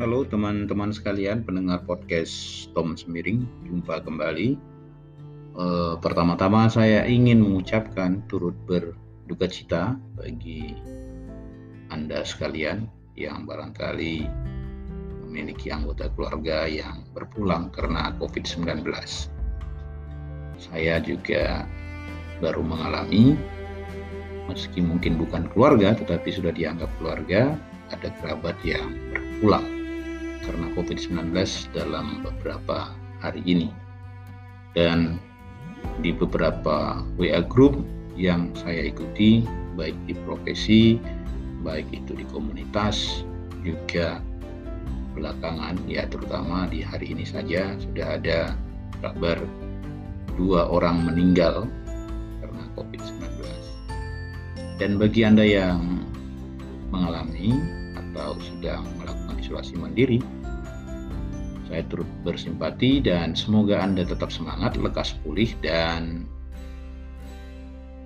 Halo teman-teman sekalian pendengar podcast Tom Semiring, jumpa kembali. E, pertama-tama saya ingin mengucapkan turut berduka cita bagi Anda sekalian yang barangkali memiliki anggota keluarga yang berpulang karena COVID-19. Saya juga baru mengalami, meski mungkin bukan keluarga, tetapi sudah dianggap keluarga, ada kerabat yang berpulang karena COVID-19 dalam beberapa hari ini. Dan di beberapa WA group yang saya ikuti, baik di profesi, baik itu di komunitas, juga belakangan, ya terutama di hari ini saja sudah ada kabar dua orang meninggal karena COVID-19. Dan bagi Anda yang mengalami atau sedang melakukan isolasi mandiri, saya turut bersimpati dan semoga Anda tetap semangat, lekas pulih dan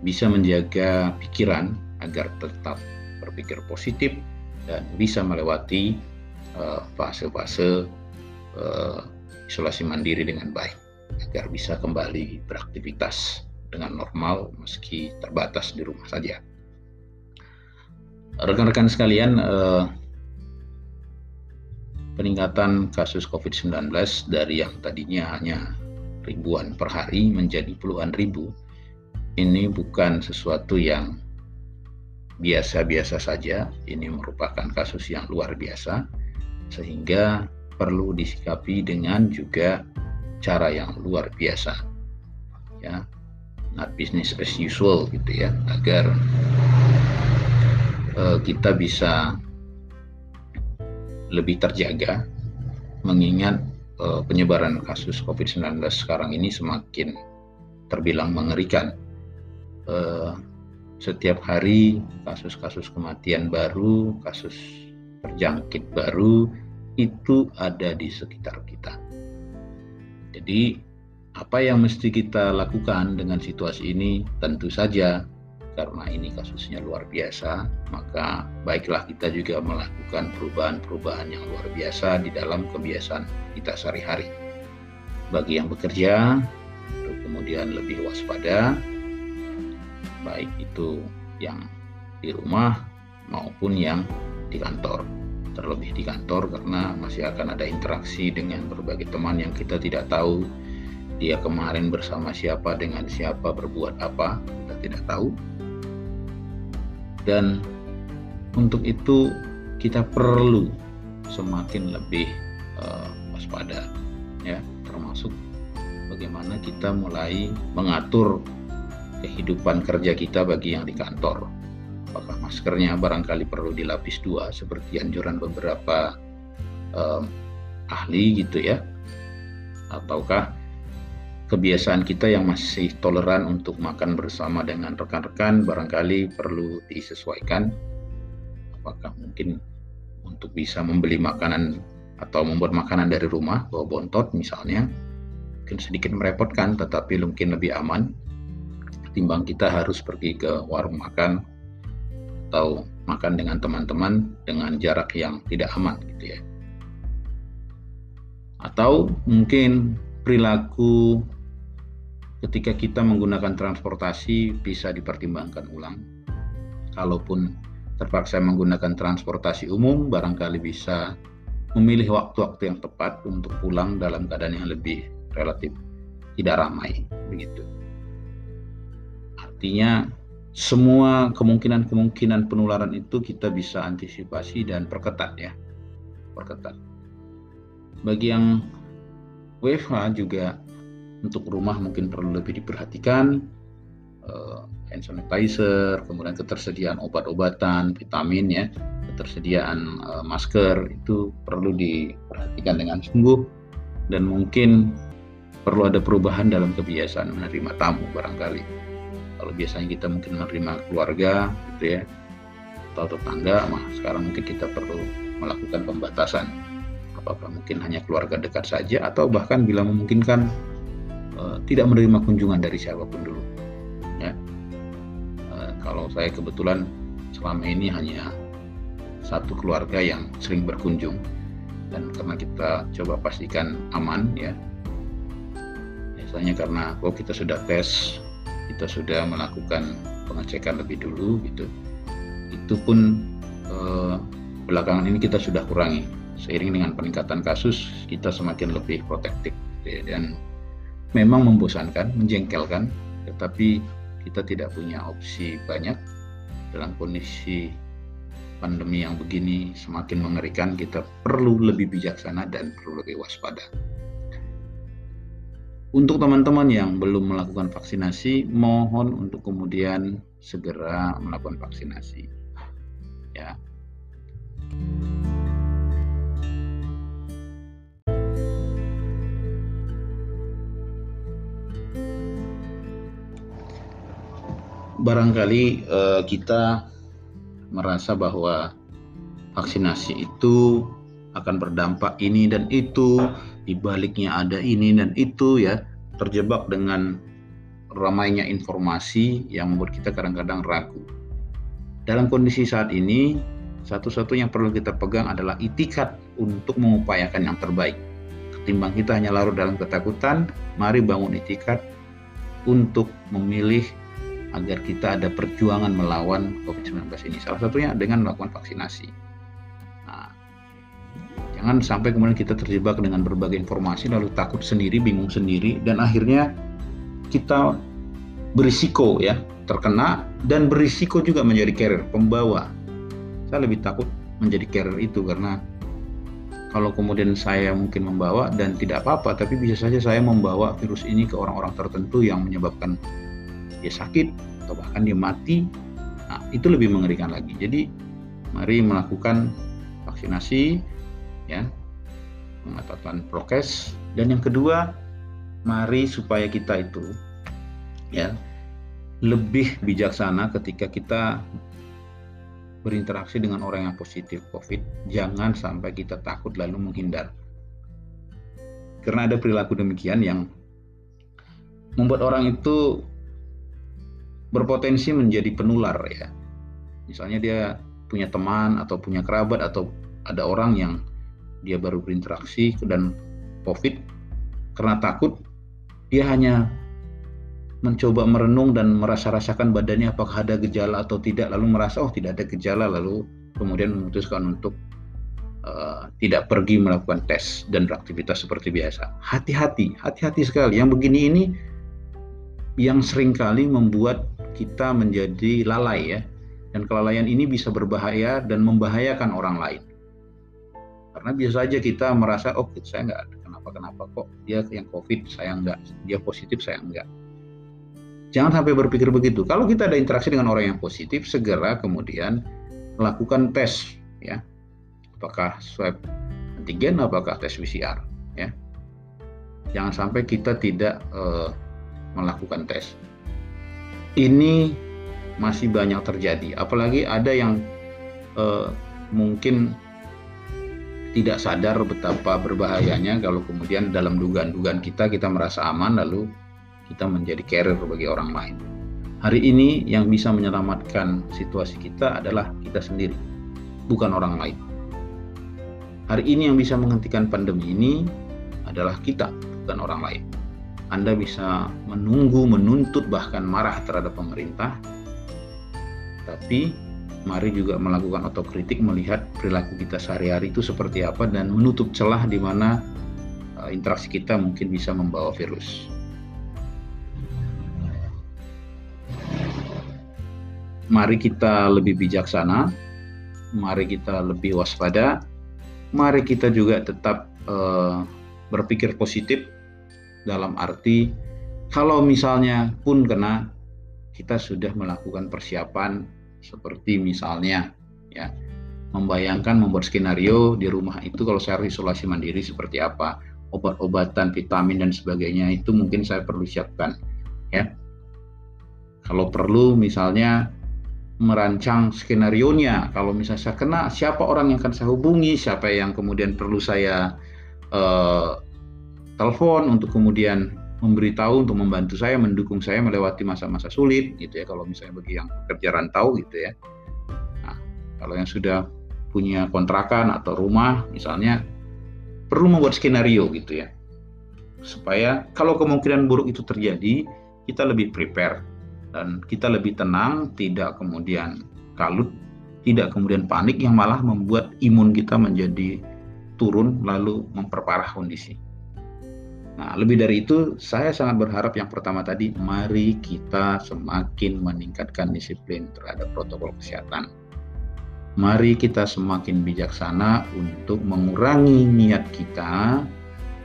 bisa menjaga pikiran agar tetap berpikir positif dan bisa melewati eh, fase-fase uh, uh, isolasi mandiri dengan baik agar bisa kembali beraktivitas dengan normal meski terbatas di rumah saja. Rekan-rekan sekalian, eh, peningkatan kasus COVID-19 dari yang tadinya hanya ribuan per hari menjadi puluhan ribu, ini bukan sesuatu yang biasa-biasa saja, ini merupakan kasus yang luar biasa, sehingga perlu disikapi dengan juga cara yang luar biasa. Ya, not business as usual gitu ya, agar uh, kita bisa lebih terjaga mengingat uh, penyebaran kasus COVID-19 sekarang ini semakin terbilang mengerikan. Uh, setiap hari kasus-kasus kematian baru, kasus terjangkit baru itu ada di sekitar kita. Jadi apa yang mesti kita lakukan dengan situasi ini tentu saja karena ini kasusnya luar biasa, maka baiklah kita juga melakukan perubahan-perubahan yang luar biasa di dalam kebiasaan kita sehari-hari. Bagi yang bekerja, kemudian lebih waspada, baik itu yang di rumah maupun yang di kantor. Terlebih di kantor karena masih akan ada interaksi dengan berbagai teman yang kita tidak tahu dia kemarin bersama siapa dengan siapa berbuat apa kita tidak tahu dan untuk itu kita perlu semakin lebih uh, waspada ya. Termasuk bagaimana kita mulai mengatur kehidupan kerja kita bagi yang di kantor. Apakah maskernya barangkali perlu dilapis dua seperti anjuran beberapa um, ahli gitu ya. Ataukah kebiasaan kita yang masih toleran untuk makan bersama dengan rekan-rekan barangkali perlu disesuaikan. Apakah mungkin untuk bisa membeli makanan atau membuat makanan dari rumah bawa bontot misalnya mungkin sedikit merepotkan tetapi mungkin lebih aman. Timbang kita harus pergi ke warung makan atau makan dengan teman-teman dengan jarak yang tidak aman gitu ya. Atau mungkin perilaku ketika kita menggunakan transportasi bisa dipertimbangkan ulang. Kalaupun terpaksa menggunakan transportasi umum, barangkali bisa memilih waktu-waktu yang tepat untuk pulang dalam keadaan yang lebih relatif tidak ramai begitu. Artinya semua kemungkinan-kemungkinan penularan itu kita bisa antisipasi dan perketat ya. Perketat. Bagi yang WFH juga untuk rumah mungkin perlu lebih diperhatikan uh, hand sanitizer, kemudian ketersediaan obat-obatan, vitamin ya, ketersediaan uh, masker itu perlu diperhatikan dengan sungguh dan mungkin perlu ada perubahan dalam kebiasaan menerima tamu barangkali. Kalau biasanya kita mungkin menerima keluarga gitu ya atau tetangga, mah sekarang mungkin kita perlu melakukan pembatasan apakah mungkin hanya keluarga dekat saja atau bahkan bila memungkinkan uh, tidak menerima kunjungan dari siapa pun dulu ya. Uh, kalau saya kebetulan selama ini hanya satu keluarga yang sering berkunjung dan karena kita coba pastikan aman ya. Biasanya karena oh kita sudah tes kita sudah melakukan pengecekan lebih dulu gitu. Itu pun eh, belakangan ini kita sudah kurangi. Seiring dengan peningkatan kasus kita semakin lebih protektif ya. dan memang membosankan menjengkelkan tetapi kita tidak punya opsi banyak dalam kondisi pandemi yang begini semakin mengerikan kita perlu lebih bijaksana dan perlu lebih waspada untuk teman-teman yang belum melakukan vaksinasi, mohon untuk kemudian segera melakukan vaksinasi. Ya. Barangkali eh, kita merasa bahwa vaksinasi itu akan berdampak ini dan itu, di baliknya ada ini dan itu ya, terjebak dengan ramainya informasi yang membuat kita kadang-kadang ragu. Dalam kondisi saat ini, satu-satunya yang perlu kita pegang adalah itikat untuk mengupayakan yang terbaik. Ketimbang kita hanya larut dalam ketakutan, mari bangun itikat untuk memilih agar kita ada perjuangan melawan COVID-19 ini. Salah satunya dengan melakukan vaksinasi. Nah, Jangan sampai kemudian kita terjebak dengan berbagai informasi lalu takut sendiri, bingung sendiri dan akhirnya kita berisiko ya terkena dan berisiko juga menjadi carrier, pembawa. Saya lebih takut menjadi carrier itu karena kalau kemudian saya mungkin membawa dan tidak apa-apa, tapi bisa saja saya membawa virus ini ke orang-orang tertentu yang menyebabkan dia sakit atau bahkan dia mati. Nah, itu lebih mengerikan lagi. Jadi, mari melakukan vaksinasi ya mengetatkan prokes dan yang kedua mari supaya kita itu ya lebih bijaksana ketika kita berinteraksi dengan orang yang positif COVID, jangan sampai kita takut lalu menghindar. Karena ada perilaku demikian yang membuat orang itu berpotensi menjadi penular ya. Misalnya dia punya teman atau punya kerabat atau ada orang yang dia baru berinteraksi dan COVID karena takut dia hanya mencoba merenung dan merasa rasakan badannya apakah ada gejala atau tidak lalu merasa oh tidak ada gejala lalu kemudian memutuskan untuk uh, tidak pergi melakukan tes dan beraktivitas seperti biasa hati-hati hati-hati sekali yang begini ini yang sering kali membuat kita menjadi lalai ya. Dan kelalaian ini bisa berbahaya dan membahayakan orang lain. Karena biasa saja kita merasa oh saya nggak ada kenapa-kenapa kok. Dia yang covid saya nggak. Dia positif saya nggak. Jangan sampai berpikir begitu. Kalau kita ada interaksi dengan orang yang positif segera kemudian melakukan tes ya. Apakah swab antigen apakah tes PCR ya. Jangan sampai kita tidak uh, melakukan tes ini masih banyak terjadi apalagi ada yang uh, mungkin tidak sadar betapa berbahayanya kalau kemudian dalam dugaan-dugaan kita kita merasa aman lalu kita menjadi carrier bagi orang lain. Hari ini yang bisa menyelamatkan situasi kita adalah kita sendiri, bukan orang lain. Hari ini yang bisa menghentikan pandemi ini adalah kita, bukan orang lain. Anda bisa menunggu, menuntut, bahkan marah terhadap pemerintah, tapi mari juga melakukan otokritik melihat perilaku kita sehari-hari itu seperti apa dan menutup celah di mana uh, interaksi kita mungkin bisa membawa virus. Mari kita lebih bijaksana, mari kita lebih waspada, mari kita juga tetap uh, berpikir positif dalam arti kalau misalnya pun kena kita sudah melakukan persiapan seperti misalnya ya membayangkan membuat skenario di rumah itu kalau saya harus isolasi mandiri seperti apa obat-obatan vitamin dan sebagainya itu mungkin saya perlu siapkan ya. Kalau perlu misalnya merancang skenario nya kalau misalnya saya kena siapa orang yang akan saya hubungi siapa yang kemudian perlu saya uh, telepon untuk kemudian memberitahu untuk membantu saya, mendukung saya melewati masa-masa sulit gitu ya kalau misalnya bagi yang kerja rantau gitu ya. Nah, kalau yang sudah punya kontrakan atau rumah misalnya perlu membuat skenario gitu ya supaya kalau kemungkinan buruk itu terjadi kita lebih prepare dan kita lebih tenang tidak kemudian kalut tidak kemudian panik yang malah membuat imun kita menjadi turun lalu memperparah kondisi. Nah, lebih dari itu, saya sangat berharap yang pertama tadi, mari kita semakin meningkatkan disiplin terhadap protokol kesehatan. Mari kita semakin bijaksana untuk mengurangi niat kita,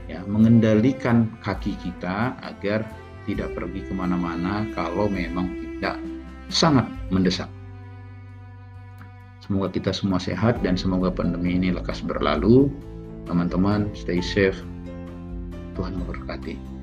ya, mengendalikan kaki kita agar tidak pergi ke mana-mana kalau memang tidak sangat mendesak. Semoga kita semua sehat dan semoga pandemi ini lekas berlalu. Teman-teman, stay safe. Tuhan memberkati.